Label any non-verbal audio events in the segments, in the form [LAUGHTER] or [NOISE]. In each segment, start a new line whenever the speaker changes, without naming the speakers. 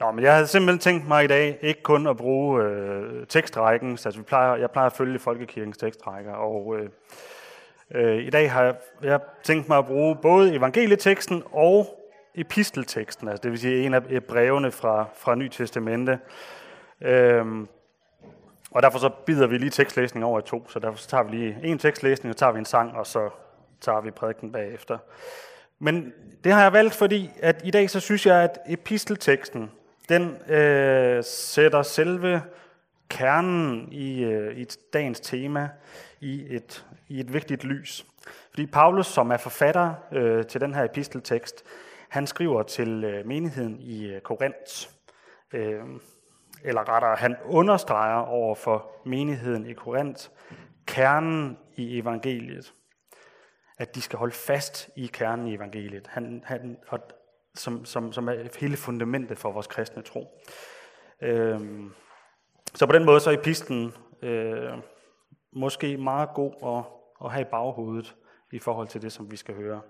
Nå, men jeg havde simpelthen tænkt mig i dag ikke kun at bruge øh, tekstrækken, altså vi plejer, jeg plejer at følge Folkekirkens tekstrækker, og øh, øh, i dag har jeg, jeg tænkt mig at bruge både evangelieteksten og epistelteksten, altså det vil sige en af brevene fra, fra Ny Testamente. Øhm, og derfor så bider vi lige tekstlæsning over i to, så derfor så tager vi lige en tekstlæsning, og tager vi en sang, og så tager vi prædiken bagefter. Men det har jeg valgt, fordi at i dag så synes jeg, at epistelteksten, den øh, sætter selve kernen i, øh, i dagens tema i et, i et vigtigt lys. Fordi Paulus, som er forfatter øh, til den her episteltekst, han skriver til øh, menigheden i øh, Korinth. Øh, eller rettere, han understreger over for menigheden i Korinth kernen i evangeliet. At de skal holde fast i kernen i evangeliet, han, han, og, som, som, som er hele fundamentet for vores kristne tro. Øh, så på den måde så er epistlen øh, måske meget god at, at have i baghovedet i forhold til det, som vi skal høre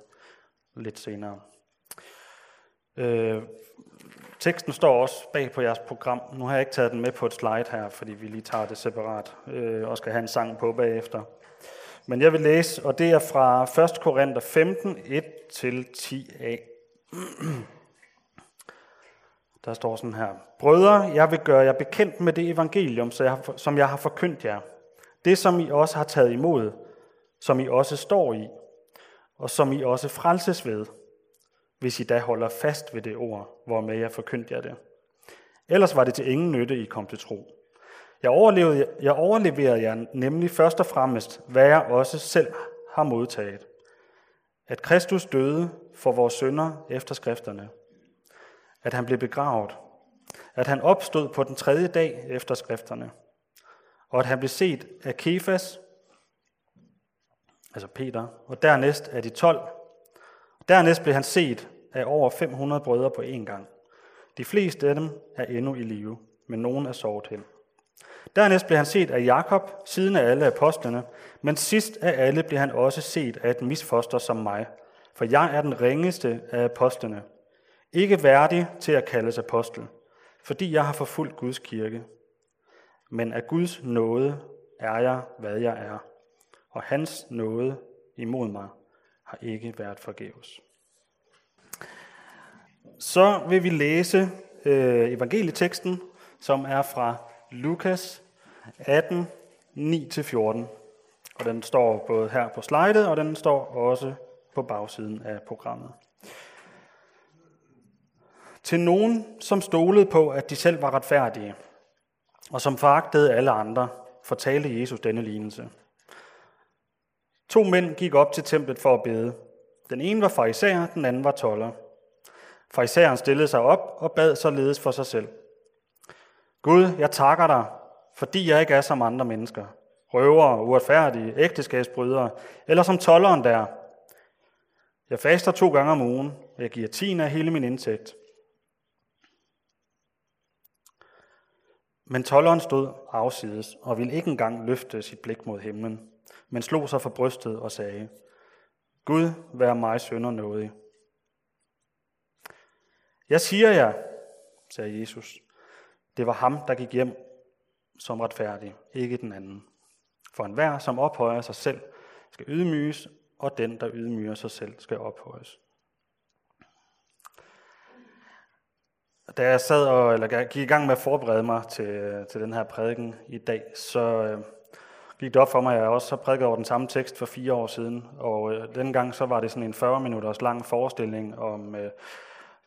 lidt senere. Øh, teksten står også bag på jeres program. Nu har jeg ikke taget den med på et slide her, fordi vi lige tager det separat øh, og skal have en sang på bagefter. Men jeg vil læse, og det er fra 1. Korinther 15, 1-10a. [CLEARS THROAT] Der står sådan her. Brødre, jeg vil gøre jer bekendt med det evangelium, som jeg har forkyndt jer. Det, som I også har taget imod, som I også står i, og som I også frelses ved – hvis I da holder fast ved det ord, hvormed jeg forkyndte jer det. Ellers var det til ingen nytte, I kom til tro. Jeg overlevede, jeg overleverede jer nemlig først og fremmest, hvad jeg også selv har modtaget. At Kristus døde for vores sønder efter skrifterne. At han blev begravet. At han opstod på den tredje dag efter skrifterne. Og at han blev set af Kefas, altså Peter, og dernæst af de tolv, Dernæst blev han set af over 500 brødre på én gang. De fleste af dem er endnu i live, men nogen er sovet hen. Dernæst blev han set af Jakob, siden af alle apostlene, men sidst af alle blev han også set af et misfoster som mig, for jeg er den ringeste af apostlene. Ikke værdig til at kaldes apostel, fordi jeg har forfulgt Guds kirke. Men af Guds nåde er jeg, hvad jeg er, og hans nåde imod mig har ikke været forgæves. Så vil vi læse øh, evangelieteksten, som er fra Lukas 18, 9-14. Og den står både her på slidet, og den står også på bagsiden af programmet. Til nogen, som stolede på, at de selv var retfærdige, og som foragtede alle andre, fortalte Jesus denne lignelse. To mænd gik op til templet for at bede. Den ene var fariser, den anden var toller. Farisæeren stillede sig op og bad således for sig selv. Gud, jeg takker dig, fordi jeg ikke er som andre mennesker. Røvere, uretfærdige, ægteskabsbrydere, eller som tolleren der. Jeg faster to gange om ugen, og jeg giver tiende af hele min indtægt. Men tolleren stod afsides og ville ikke engang løfte sit blik mod himlen men slog sig for brystet og sagde, Gud, vær mig sønder nådig. Jeg siger jer, sagde Jesus, det var ham, der gik hjem som retfærdig, ikke den anden. For enhver, som ophøjer sig selv, skal ydmyges, og den, der ydmyger sig selv, skal ophøjes. Da jeg sad og eller gik i gang med at forberede mig til, til den her prædiken i dag, så, øh, gik det op for mig, at jeg også har prædiket over den samme tekst for fire år siden. Og øh, dengang gang så var det sådan en 40 minutters lang forestilling om øh,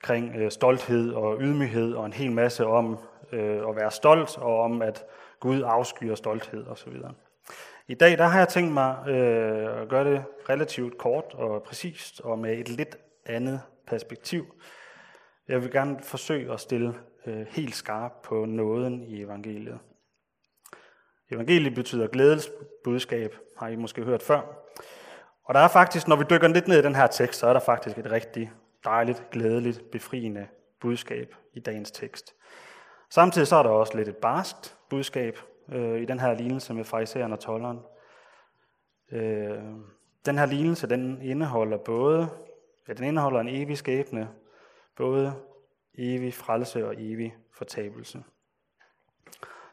kring øh, stolthed og ydmyghed og en hel masse om øh, at være stolt og om at Gud afskyer stolthed osv. I dag der har jeg tænkt mig øh, at gøre det relativt kort og præcist og med et lidt andet perspektiv. Jeg vil gerne forsøge at stille øh, helt skarp på nåden i evangeliet. Evangeliet betyder glædesbudskab, har I måske hørt før. Og der er faktisk, når vi dykker lidt ned i den her tekst, så er der faktisk et rigtig dejligt, glædeligt, befriende budskab i dagens tekst. Samtidig så er der også lidt et barskt budskab øh, i den her lignelse med farisæeren og tolleren. Øh, den her lignelse, den indeholder både, ja, den indeholder en evig skæbne, både evig frelse og evig fortabelse.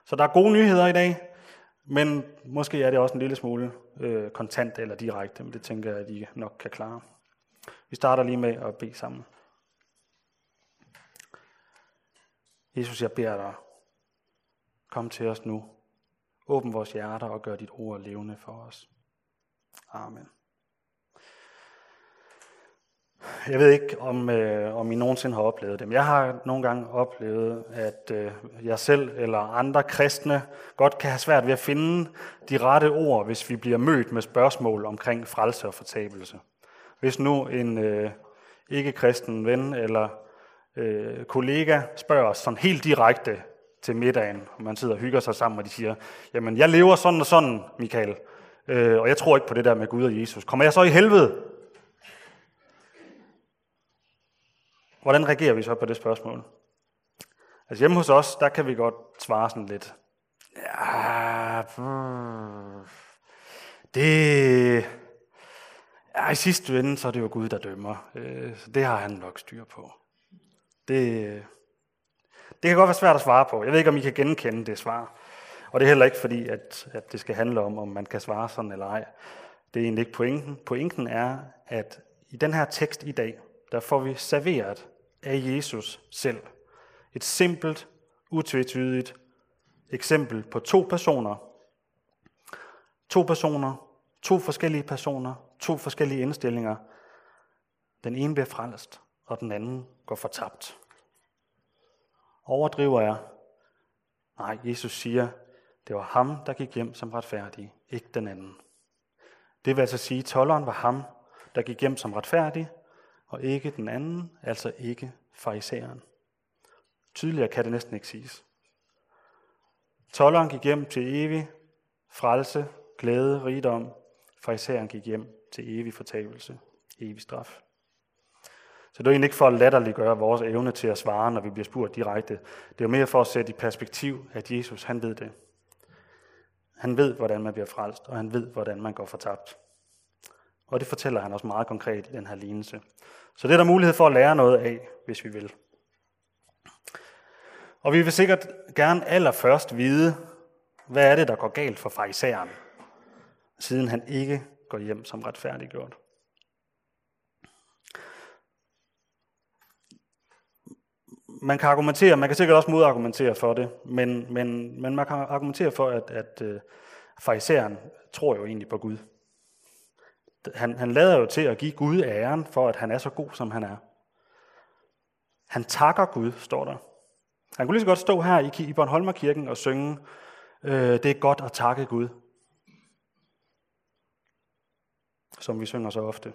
Så der er gode nyheder i dag, men måske er det også en lille smule øh, kontant eller direkte, men det tænker jeg, at I nok kan klare. Vi starter lige med at bede sammen. Jesus, jeg beder dig, kom til os nu. Åbn vores hjerter og gør dit ord levende for os. Amen. Jeg ved ikke, om, øh, om I nogensinde har oplevet det, men jeg har nogle gange oplevet, at øh, jeg selv eller andre kristne godt kan have svært ved at finde de rette ord, hvis vi bliver mødt med spørgsmål omkring frelse og fortabelse. Hvis nu en øh, ikke-kristen ven eller øh, kollega spørger os sådan helt direkte til middagen, og man sidder og hygger sig sammen, og de siger, jamen jeg lever sådan og sådan, Michael, øh, og jeg tror ikke på det der med Gud og Jesus. Kommer jeg så i helvede? Hvordan reagerer vi så på det spørgsmål? Altså hjemme hos os, der kan vi godt svare sådan lidt. Ja, det... Ja, i sidste ende, så er det jo Gud, der dømmer. Øh, så det har han nok styr på. Det, det kan godt være svært at svare på. Jeg ved ikke, om I kan genkende det svar. Og det er heller ikke fordi, at, at det skal handle om, om man kan svare sådan eller ej. Det er egentlig ikke pointen. Pointen er, at i den her tekst i dag, der får vi serveret af Jesus selv. Et simpelt, utvetydigt eksempel på to personer. To personer, to forskellige personer, to forskellige indstillinger. Den ene bliver frelst, og den anden går fortabt. Overdriver jeg? Nej, Jesus siger, det var ham, der gik hjem som retfærdig, ikke den anden. Det vil altså sige, at tolleren var ham, der gik hjem som retfærdig, og ikke den anden, altså ikke farisæeren. Tydeligere kan det næsten ikke siges. Tolleren gik hjem til evig frelse, glæde, rigdom. Farisæeren gik hjem til evig fortabelse, evig straf. Så det er egentlig ikke for at latterliggøre vores evne til at svare, når vi bliver spurgt direkte. Det er jo mere for at sætte i perspektiv, at Jesus han ved det. Han ved, hvordan man bliver frelst, og han ved, hvordan man går fortabt. Og det fortæller han også meget konkret i den her lignelse. Så det er der mulighed for at lære noget af, hvis vi vil. Og vi vil sikkert gerne allerførst vide, hvad er det, der går galt for farisæeren, siden han ikke går hjem som retfærdiggjort. Man kan argumentere, man kan sikkert også modargumentere for det, men, men, men man kan argumentere for, at, at øh, farisæeren tror jo egentlig på Gud han, han lader jo til at give Gud æren for, at han er så god, som han er. Han takker Gud, står der. Han kunne lige så godt stå her i, i Bornholmerkirken og synge, øh, det er godt at takke Gud. Som vi synger så ofte.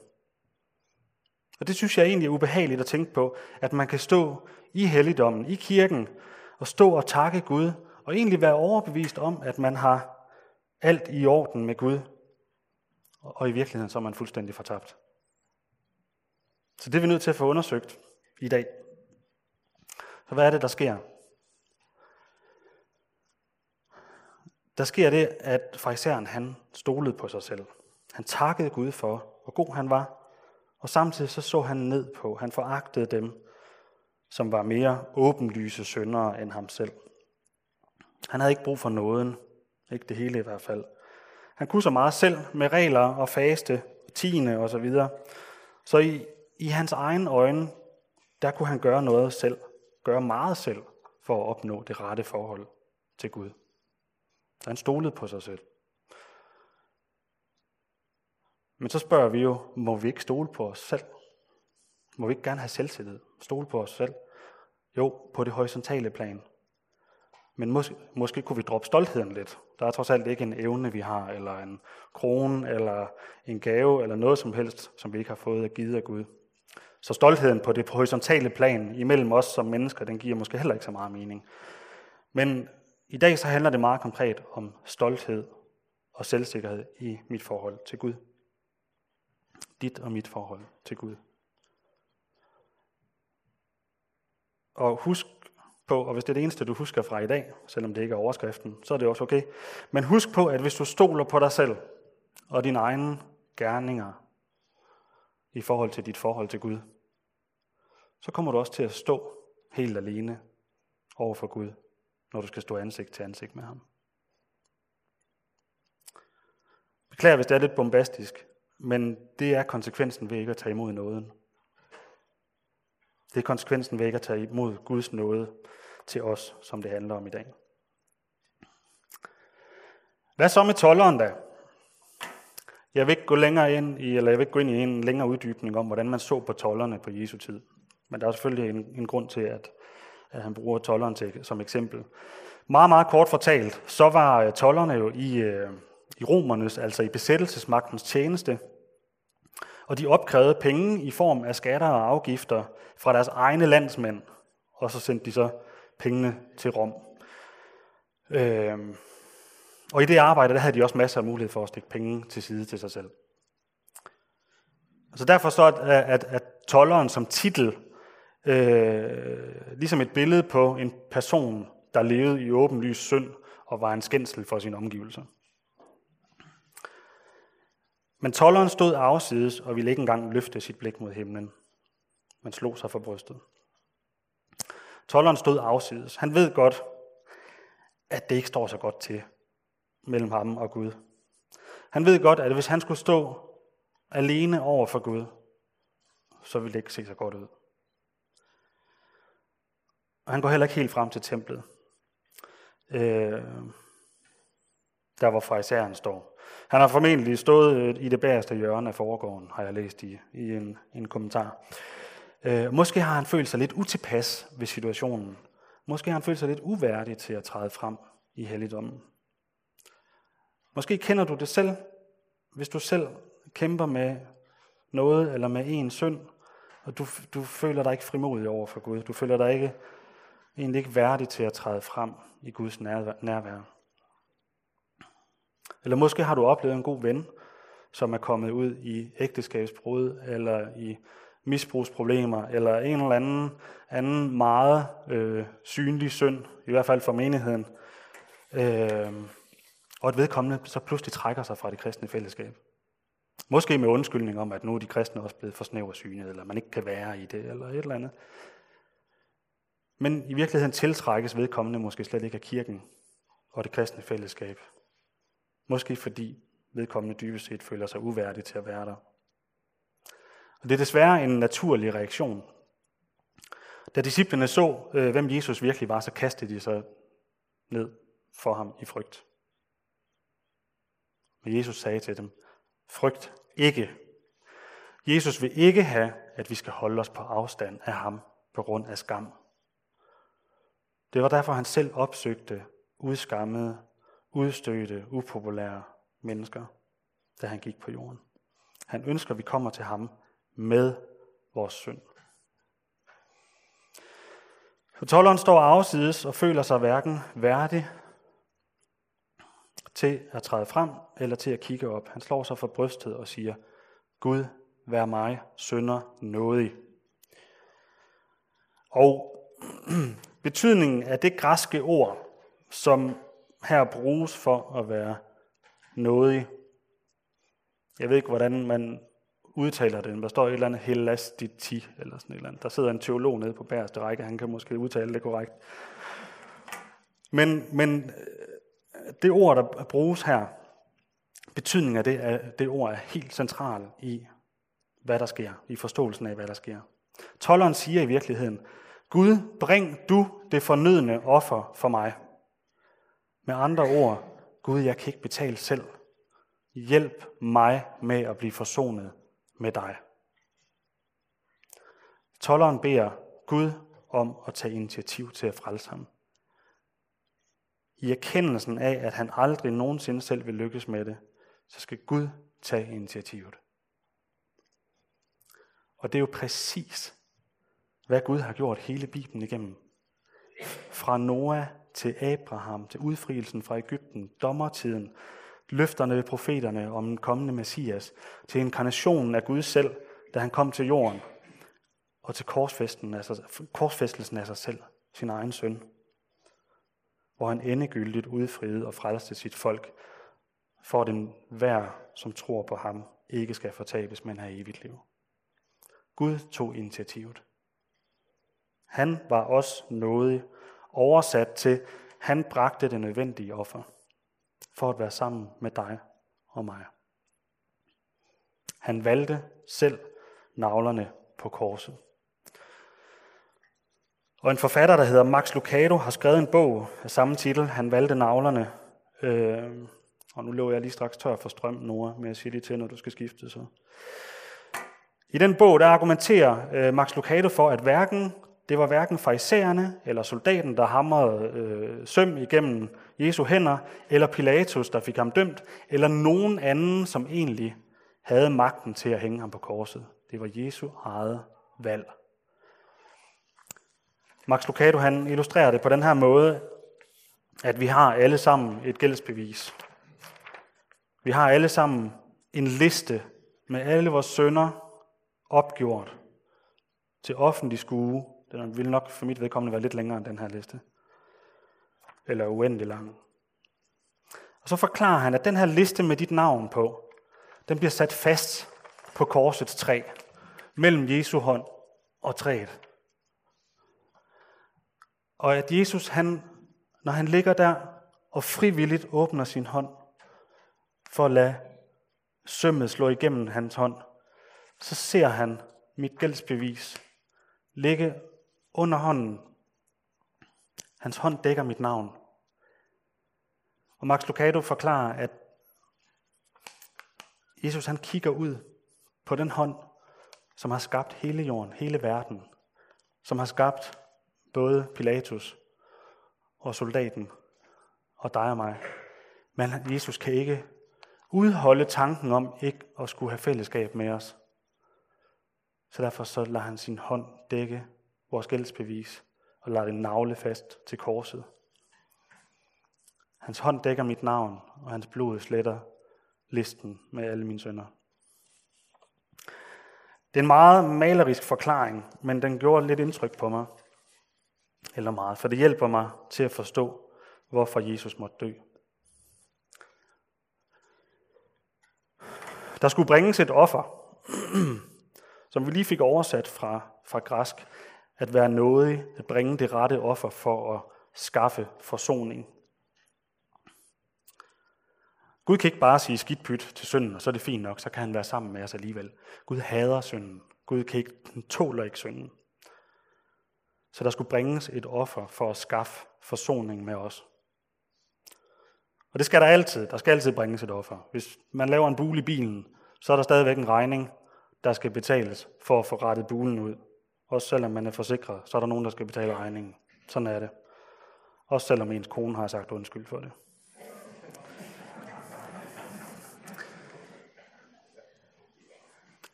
Og det synes jeg egentlig er ubehageligt at tænke på, at man kan stå i helligdommen, i kirken, og stå og takke Gud, og egentlig være overbevist om, at man har alt i orden med Gud, og i virkeligheden så er man fuldstændig fortabt. Så det er vi nødt til at få undersøgt i dag. Så hvad er det, der sker? Der sker det, at farisæeren han stolede på sig selv. Han takkede Gud for, hvor god han var, og samtidig så så han ned på, han foragtede dem, som var mere åbenlyse syndere end ham selv. Han havde ikke brug for nåden, ikke det hele i hvert fald. Han kunne så meget selv med regler og faste, tiende og så videre. Så i, i hans egen øjne, der kunne han gøre noget selv, gøre meget selv, for at opnå det rette forhold til Gud. Han stolede på sig selv. Men så spørger vi jo, må vi ikke stole på os selv? Må vi ikke gerne have selvtillid? Stole på os selv? Jo, på det horisontale plan. Men måske, måske kunne vi droppe stoltheden lidt. Der er trods alt ikke en evne, vi har, eller en krone, eller en gave, eller noget som helst, som vi ikke har fået af givet af Gud. Så stoltheden på det horisontale plan imellem os som mennesker, den giver måske heller ikke så meget mening. Men i dag så handler det meget konkret om stolthed og selvsikkerhed i mit forhold til Gud. Dit og mit forhold til Gud. Og husk på, og hvis det er det eneste, du husker fra i dag, selvom det ikke er overskriften, så er det også okay. Men husk på, at hvis du stoler på dig selv og dine egne gerninger i forhold til dit forhold til Gud, så kommer du også til at stå helt alene over for Gud, når du skal stå ansigt til ansigt med ham. Beklager, hvis det er lidt bombastisk, men det er konsekvensen ved ikke at tage imod nåden. Det er konsekvensen ved ikke at tage imod Guds nåde til os, som det handler om i dag. Hvad så med tolleren da? Jeg vil ikke gå længere ind i, eller jeg vil ikke gå ind i en længere uddybning om, hvordan man så på tollerne på Jesu tid. Men der er selvfølgelig en, en grund til, at, at han bruger tolleren til, som eksempel. Meget, meget kort fortalt, så var tollerne jo i, øh, i romernes, altså i besættelsesmagtens tjeneste, og de opkrævede penge i form af skatter og afgifter fra deres egne landsmænd, og så sendte de så pengene til Rom. Øhm, og i det arbejde, der havde de også masser af mulighed for at stikke penge til side til sig selv. Så derfor så, at, at, at tolleren som titel, øh, ligesom et billede på en person, der levede i åbenlys synd og var en skændsel for sine omgivelser. Men tolleren stod afsides og ville ikke engang løfte sit blik mod himlen, men slog sig for brystet. Tolleren stod afsides. Han ved godt, at det ikke står så godt til mellem ham og Gud. Han ved godt, at hvis han skulle stå alene over for Gud, så ville det ikke se så godt ud. Og han går heller ikke helt frem til templet. Øh, der hvor farisæeren står. Han har formentlig stået øh, i det bagerste hjørne af foregården, har jeg læst i, i en, en kommentar. Øh, måske har han følt sig lidt utilpas ved situationen. Måske har han følt sig lidt uværdig til at træde frem i helligdommen. Måske kender du det selv, hvis du selv kæmper med noget eller med en synd, og du, du føler dig ikke frimodig over for Gud. Du føler dig ikke, egentlig ikke værdig til at træde frem i Guds nærvær. Eller måske har du oplevet en god ven, som er kommet ud i ægteskabsbrud, eller i misbrugsproblemer, eller en eller anden, anden meget øh, synlig synd, i hvert fald for menigheden. Øh, og at vedkommende så pludselig trækker sig fra det kristne fællesskab. Måske med undskyldning om, at nu er de kristne også blevet for snæversynet, eller man ikke kan være i det, eller et eller andet. Men i virkeligheden tiltrækkes vedkommende måske slet ikke af kirken og det kristne fællesskab. Måske fordi vedkommende dybest set føler sig uværdig til at være der. Og det er desværre en naturlig reaktion. Da disciplene så, øh, hvem Jesus virkelig var, så kastede de sig ned for ham i frygt. Men Jesus sagde til dem, frygt ikke. Jesus vil ikke have, at vi skal holde os på afstand af ham på grund af skam. Det var derfor, han selv opsøgte udskammede, udstødte, upopulære mennesker, da han gik på jorden. Han ønsker, at vi kommer til ham med vores synd. Så tolleren står afsides og føler sig hverken værdig til at træde frem eller til at kigge op. Han slår sig for brystet og siger, Gud, vær mig, sønder, nådig. Og [CLEARS THROAT] betydningen af det græske ord, som her bruges for at være nådig, jeg ved ikke, hvordan man udtaler det, der står et eller andet helastiti, eller sådan et eller andet. Der sidder en teolog nede på bæreste række, han kan måske udtale det korrekt. Men, men øh, det ord, der bruges her, betydningen af det, af det ord er helt central i, hvad der sker, i forståelsen af, hvad der sker. Tolleren siger i virkeligheden, Gud, bring du det fornødne offer for mig. Med andre ord, Gud, jeg kan ikke betale selv. Hjælp mig med at blive forsonet med dig. Tolleren beder Gud om at tage initiativ til at frelse ham i erkendelsen af, at han aldrig nogensinde selv vil lykkes med det, så skal Gud tage initiativet. Og det er jo præcis, hvad Gud har gjort hele Bibelen igennem. Fra Noah til Abraham, til udfrielsen fra Ægypten, dommertiden, løfterne ved profeterne om den kommende Messias, til inkarnationen af Gud selv, da han kom til jorden, og til korsfæstelsen af sig selv, sin egen søn hvor han endegyldigt udfriede og frelste sit folk, for den hver, som tror på ham, ikke skal fortabes, men have evigt liv. Gud tog initiativet. Han var også nådig, oversat til, han bragte det nødvendige offer for at være sammen med dig og mig. Han valgte selv navlerne på korset. Og en forfatter, der hedder Max Lucado, har skrevet en bog af samme titel. Han valgte navlerne. Øh, og nu lå jeg lige straks tør for strøm, Nora, men jeg siger lige til, når du skal skifte. Så. I den bog, der argumenterer øh, Max Lucado for, at hverken, det var hverken farisæerne eller soldaten, der hamrede øh, søm igennem Jesu hænder, eller Pilatus, der fik ham dømt, eller nogen anden, som egentlig havde magten til at hænge ham på korset. Det var Jesu eget valg. Max Lucado han illustrerer det på den her måde, at vi har alle sammen et gældsbevis. Vi har alle sammen en liste med alle vores sønder opgjort til offentlig skue. Den vil nok for mit vedkommende være lidt længere end den her liste. Eller uendelig lang. Og så forklarer han, at den her liste med dit navn på, den bliver sat fast på korsets træ, mellem Jesu hånd og træet. Og at Jesus, han, når han ligger der og frivilligt åbner sin hånd for at lade sømmet slå igennem hans hånd, så ser han mit gældsbevis ligge under hånden. Hans hånd dækker mit navn. Og Max Lucado forklarer, at Jesus han kigger ud på den hånd, som har skabt hele jorden, hele verden, som har skabt både Pilatus og soldaten og dig og mig. Men Jesus kan ikke udholde tanken om ikke at skulle have fællesskab med os. Så derfor så lader han sin hånd dække vores gældsbevis og lader det navle fast til korset. Hans hånd dækker mit navn, og hans blod sletter listen med alle mine sønder. Det er en meget malerisk forklaring, men den gjorde lidt indtryk på mig. Eller meget, for det hjælper mig til at forstå, hvorfor Jesus måtte dø. Der skulle bringes et offer, [CLEARS THROAT] som vi lige fik oversat fra, fra græsk, at være nådig, at bringe det rette offer for at skaffe forsoning. Gud kan ikke bare sige skidt pyt til synden, og så er det fint nok, så kan han være sammen med os alligevel. Gud hader synden. Gud kan ikke, tåler ikke synden. Så der skulle bringes et offer for at skaffe forsoning med os. Og det skal der altid. Der skal altid bringes et offer. Hvis man laver en bule i bilen, så er der stadigvæk en regning, der skal betales for at få rettet bulen ud. Også selvom man er forsikret, så er der nogen, der skal betale regningen. Sådan er det. Også selvom ens kone har sagt undskyld for det.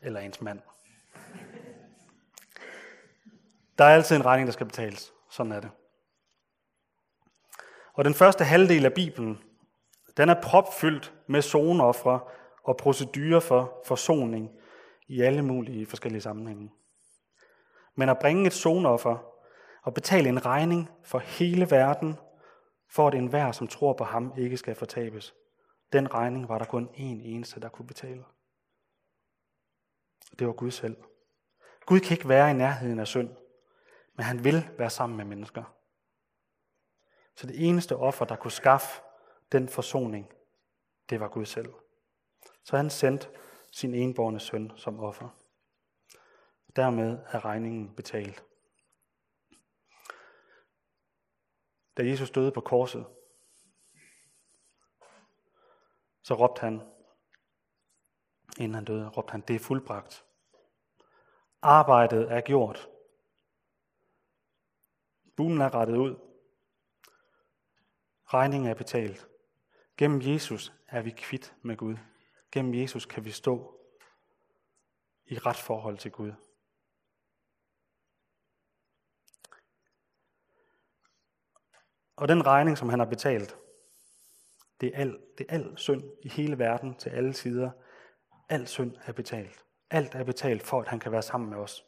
Eller ens mand. Der er altid en regning, der skal betales. Sådan er det. Og den første halvdel af Bibelen, den er propfyldt med zoneoffre og procedurer for forsoning i alle mulige forskellige sammenhænge. Men at bringe et sonoffer og betale en regning for hele verden, for at enhver, som tror på ham, ikke skal fortabes, den regning var der kun én eneste, der kunne betale. Det var Gud selv. Gud kan ikke være i nærheden af synd, men han vil være sammen med mennesker. Så det eneste offer, der kunne skaffe den forsoning, det var Gud selv. Så han sendte sin enborne søn som offer. Dermed er regningen betalt. Da Jesus døde på korset, så råbte han, inden han døde, råbte han, det er fuldbragt. Arbejdet er gjort. Bulen er rettet ud. Regningen er betalt. Gennem Jesus er vi kvitt med Gud. Gennem Jesus kan vi stå i ret forhold til Gud. Og den regning, som han har betalt, det er al, det er al synd i hele verden til alle sider. Al synd er betalt. Alt er betalt for, at han kan være sammen med os.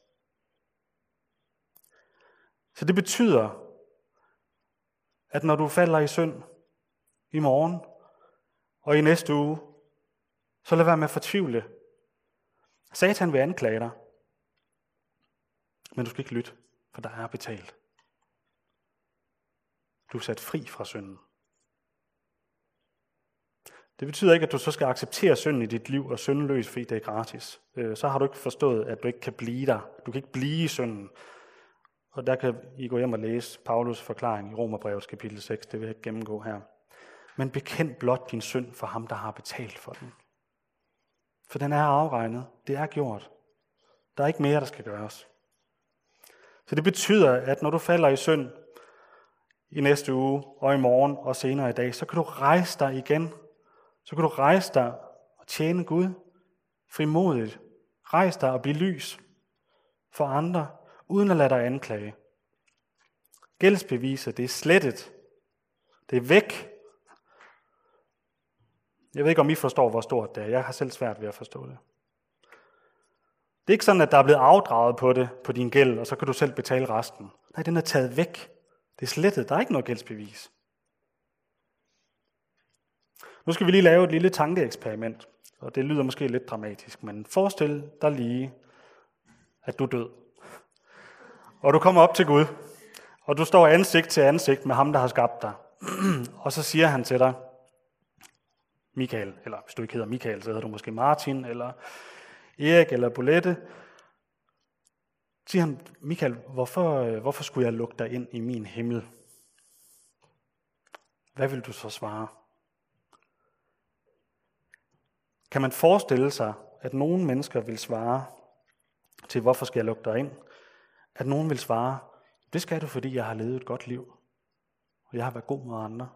Så det betyder, at når du falder i synd i morgen og i næste uge, så lad være med at fortvivle. Satan vil anklage dig, men du skal ikke lytte. for der er betalt. Du er sat fri fra synden. Det betyder ikke, at du så skal acceptere synden i dit liv og syndeløs, fordi det er gratis. Øh, så har du ikke forstået, at du ikke kan blive der. Du kan ikke blive i synden. Og der kan I gå hjem og læse Paulus forklaring i Romerbrevets kapitel 6. Det vil jeg ikke gennemgå her. Men bekend blot din synd for ham, der har betalt for den. For den er afregnet. Det er gjort. Der er ikke mere, der skal gøres. Så det betyder, at når du falder i synd i næste uge og i morgen og senere i dag, så kan du rejse dig igen. Så kan du rejse dig og tjene Gud frimodigt. Rejse dig og blive lys for andre, uden at lade dig anklage. Gældsbeviset, det er slettet. Det er væk. Jeg ved ikke, om I forstår, hvor stort det er. Jeg har selv svært ved at forstå det. Det er ikke sådan, at der er blevet afdraget på det, på din gæld, og så kan du selv betale resten. Nej, den er taget væk. Det er slettet. Der er ikke noget gældsbevis. Nu skal vi lige lave et lille tankeeksperiment, og det lyder måske lidt dramatisk, men forestil dig lige, at du er død. Og du kommer op til Gud, og du står ansigt til ansigt med ham, der har skabt dig. [CLEARS THROAT] og så siger han til dig, Michael, eller hvis du ikke hedder Michael, så hedder du måske Martin, eller Erik, eller Bolette. Siger han, Michael, hvorfor, øh, hvorfor skulle jeg lukke dig ind i min himmel? Hvad vil du så svare? Kan man forestille sig, at nogle mennesker vil svare til, hvorfor skal jeg lukke dig ind? At nogen vil svare, det skal du, fordi jeg har levet et godt liv, og jeg har været god mod andre.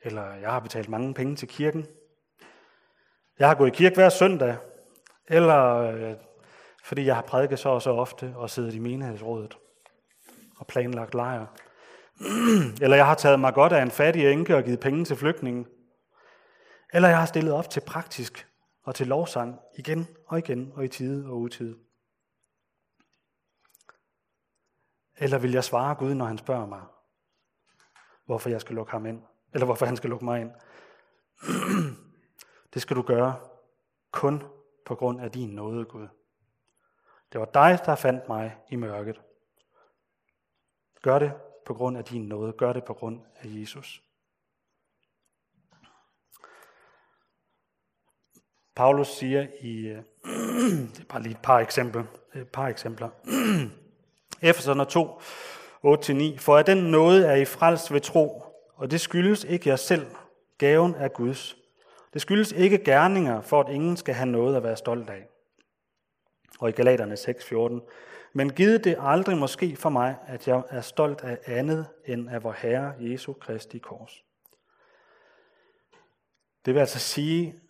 Eller jeg har betalt mange penge til kirken. Jeg har gået i kirke hver søndag. Eller øh, fordi jeg har prædiket så og så ofte og siddet i menighedsrådet og planlagt lejre. [CLEARS THROAT] Eller jeg har taget mig godt af en fattig enke og givet penge til flygtningen. Eller jeg har stillet op til praktisk og til lovsang igen og igen og i tide og utide. Eller vil jeg svare Gud, når han spørger mig, hvorfor jeg skal lukke ham ind? Eller hvorfor han skal lukke mig ind? [CLEARS THROAT] Det skal du gøre kun på grund af din nåde, Gud. Det var dig, der fandt mig i mørket. Gør det på grund af din nåde. Gør det på grund af Jesus. Paulus siger i, øh, [CLEARS THROAT] det er bare lige et par eksempler, et par eksempler. [CLEARS THROAT] Efeserne 2, 8-9. For af den nåde er I frelst ved tro, og det skyldes ikke jer selv. Gaven er Guds. Det skyldes ikke gerninger, for at ingen skal have noget at være stolt af. Og i Galaterne 6:14. Men givet det aldrig måske for mig, at jeg er stolt af andet end af vor Herre Jesu Kristi kors. Det vil altså sige,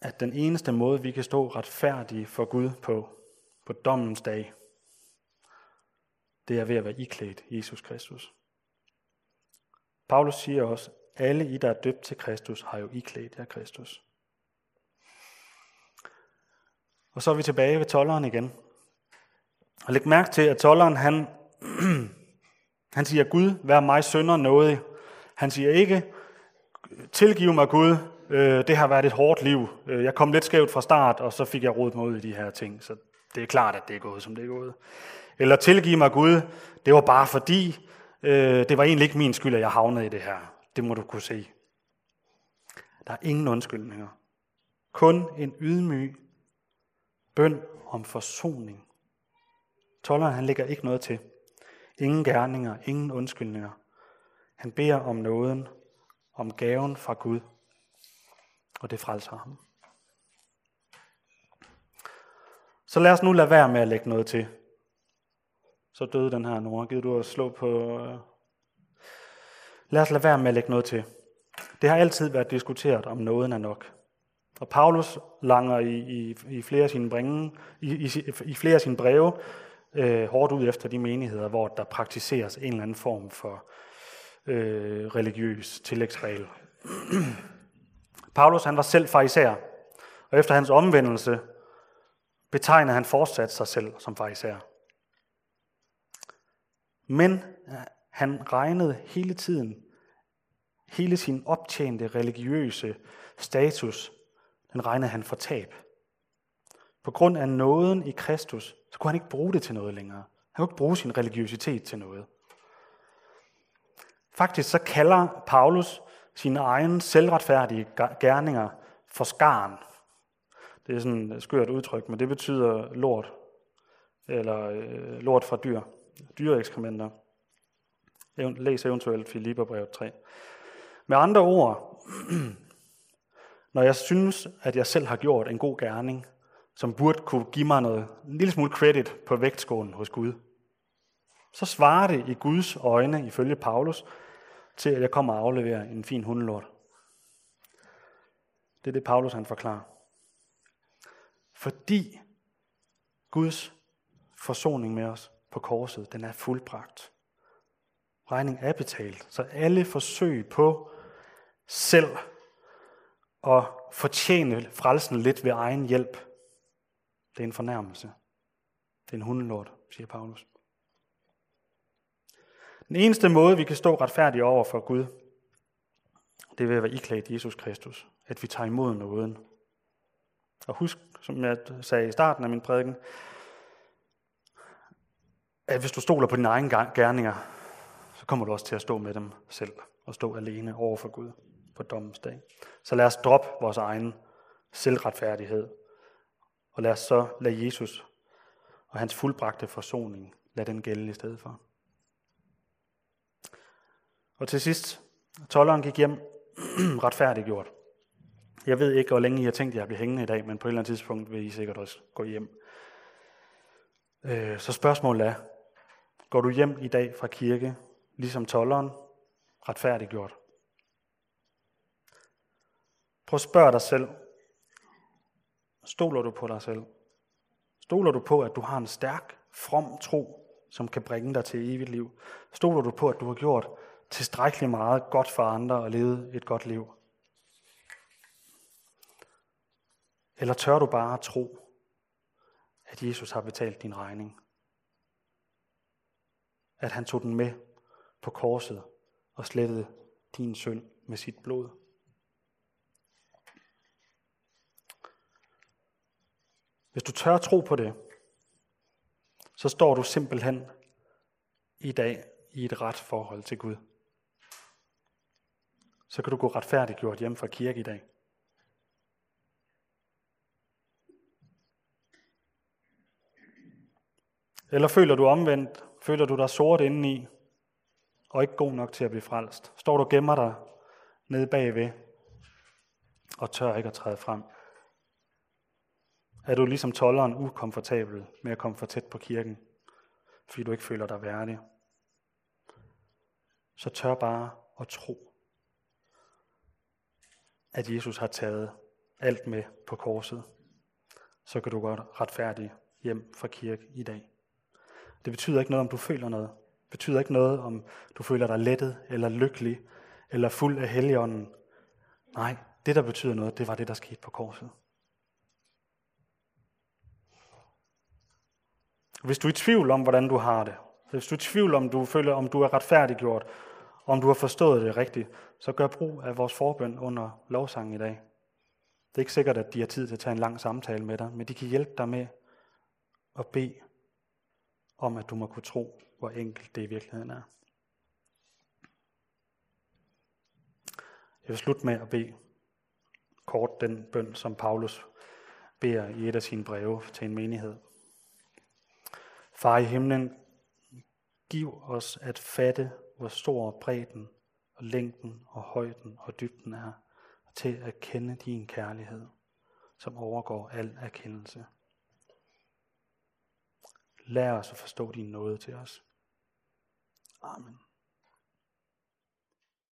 at den eneste måde, vi kan stå retfærdige for Gud på, på dommens dag, det er ved at være iklædt Jesus Kristus. Paulus siger også, alle I, der er døbt til Kristus, har jo iklædt jer Kristus. Og så er vi tilbage ved tolleren igen. Og læg mærke til, at tolleren, han, [CLEARS THROAT] han siger, Gud, vær mig sønder noget. Han siger ikke, tilgiv mig Gud, øh, det har været et hårdt liv. Øh, jeg kom lidt skævt fra start, og så fik jeg rodet mig ud i de her ting. Så det er klart, at det er gået, som det er gået. Eller tilgiv mig Gud, det var bare fordi, øh, det var egentlig ikke min skyld, at jeg havnede i det her. Det må du kunne se. Der er ingen undskyldninger. Kun en ydmyg bøn om forsoning. Tolleren han lægger ikke noget til. Ingen gerninger, ingen undskyldninger. Han beder om nåden, om gaven fra Gud, og det frelser ham. Så lad os nu lade være med at lægge noget til. Så døde den her Nora. Gider du at slå på... Øh? Lad os lade være med at lægge noget til. Det har altid været diskuteret, om nåden er nok. Og Paulus langer i, i, i, flere, af sine bringe, i, i, i flere af sine breve øh, hårdt ud efter de menigheder, hvor der praktiseres en eller anden form for øh, religiøs tillægsregel. Paulus han var selv fariser, og efter hans omvendelse betegnede han fortsat sig selv som fariser. Men øh, han regnede hele tiden hele sin optjente religiøse status, den regnede han for tab. På grund af nåden i Kristus, så kunne han ikke bruge det til noget længere. Han kunne ikke bruge sin religiøsitet til noget. Faktisk så kalder Paulus sine egne selvretfærdige gerninger for skaren. Det er sådan et skørt udtryk, men det betyder lort, eller øh, lort fra dyr, dyreekskrementer. Læs eventuelt Filipperbrevet 3. Med andre ord, [CLEARS THROAT] når jeg synes, at jeg selv har gjort en god gerning, som burde kunne give mig noget, en lille smule credit på vægtskålen hos Gud, så svarer det i Guds øjne, ifølge Paulus, til at jeg kommer og afleverer en fin hundelort. Det er det, Paulus han forklarer. Fordi Guds forsoning med os på korset, den er fuldbragt. Regningen er betalt, så alle forsøg på selv at fortjene frelsen lidt ved egen hjælp, det er en fornærmelse. Det er en hundelort, siger Paulus. Den eneste måde, vi kan stå retfærdige over for Gud, det er ved at være iklædt Jesus Kristus. At vi tager imod nåden. Og husk, som jeg sagde i starten af min prædiken, at hvis du stoler på dine egne gerninger, så kommer du også til at stå med dem selv og stå alene over for Gud på dommens dag. Så lad os droppe vores egen selvretfærdighed, og lad os så lade Jesus og hans fuldbragte forsoning, lad den gælde i stedet for. Og til sidst, tolleren gik hjem [CLEARS THROAT] retfærdiggjort. Jeg ved ikke, hvor længe I har tænkt, at jeg bliver hængende i dag, men på et eller andet tidspunkt vil I sikkert også gå hjem. Øh, så spørgsmålet er, går du hjem i dag fra kirke, ligesom tolleren, retfærdiggjort? Prøv at spørge dig selv. Stoler du på dig selv? Stoler du på, at du har en stærk, from tro, som kan bringe dig til evigt liv? Stoler du på, at du har gjort tilstrækkeligt meget godt for andre og levet et godt liv? Eller tør du bare tro, at Jesus har betalt din regning? At han tog den med på korset og slettede din synd med sit blod? Hvis du tør tro på det, så står du simpelthen i dag i et ret forhold til Gud. Så kan du gå retfærdiggjort hjem fra kirke i dag. Eller føler du omvendt, føler du dig sort indeni, og ikke god nok til at blive frelst? Står du og gemmer dig nede bagved, og tør ikke at træde frem? Er du ligesom tolleren ukomfortabel med at komme for tæt på kirken, fordi du ikke føler dig værdig? Så tør bare at tro, at Jesus har taget alt med på korset. Så kan du godt retfærdig hjem fra kirke i dag. Det betyder ikke noget, om du føler noget. Det betyder ikke noget, om du føler dig lettet, eller lykkelig, eller fuld af helligånden. Nej, det der betyder noget, det var det, der skete på korset. Hvis du er i tvivl om, hvordan du har det, hvis du er i tvivl om, du føler, om du er retfærdiggjort, om du har forstået det rigtigt, så gør brug af vores forbøn under lovsangen i dag. Det er ikke sikkert, at de har tid til at tage en lang samtale med dig, men de kan hjælpe dig med at bede om, at du må kunne tro, hvor enkelt det i virkeligheden er. Jeg vil slutte med at bede kort den bøn, som Paulus beder i et af sine breve til en menighed. Far i himlen, giv os at fatte, hvor stor bredden og længden og højden og dybden er, til at kende din kærlighed, som overgår al erkendelse. Lær os at forstå din nåde til os. Amen.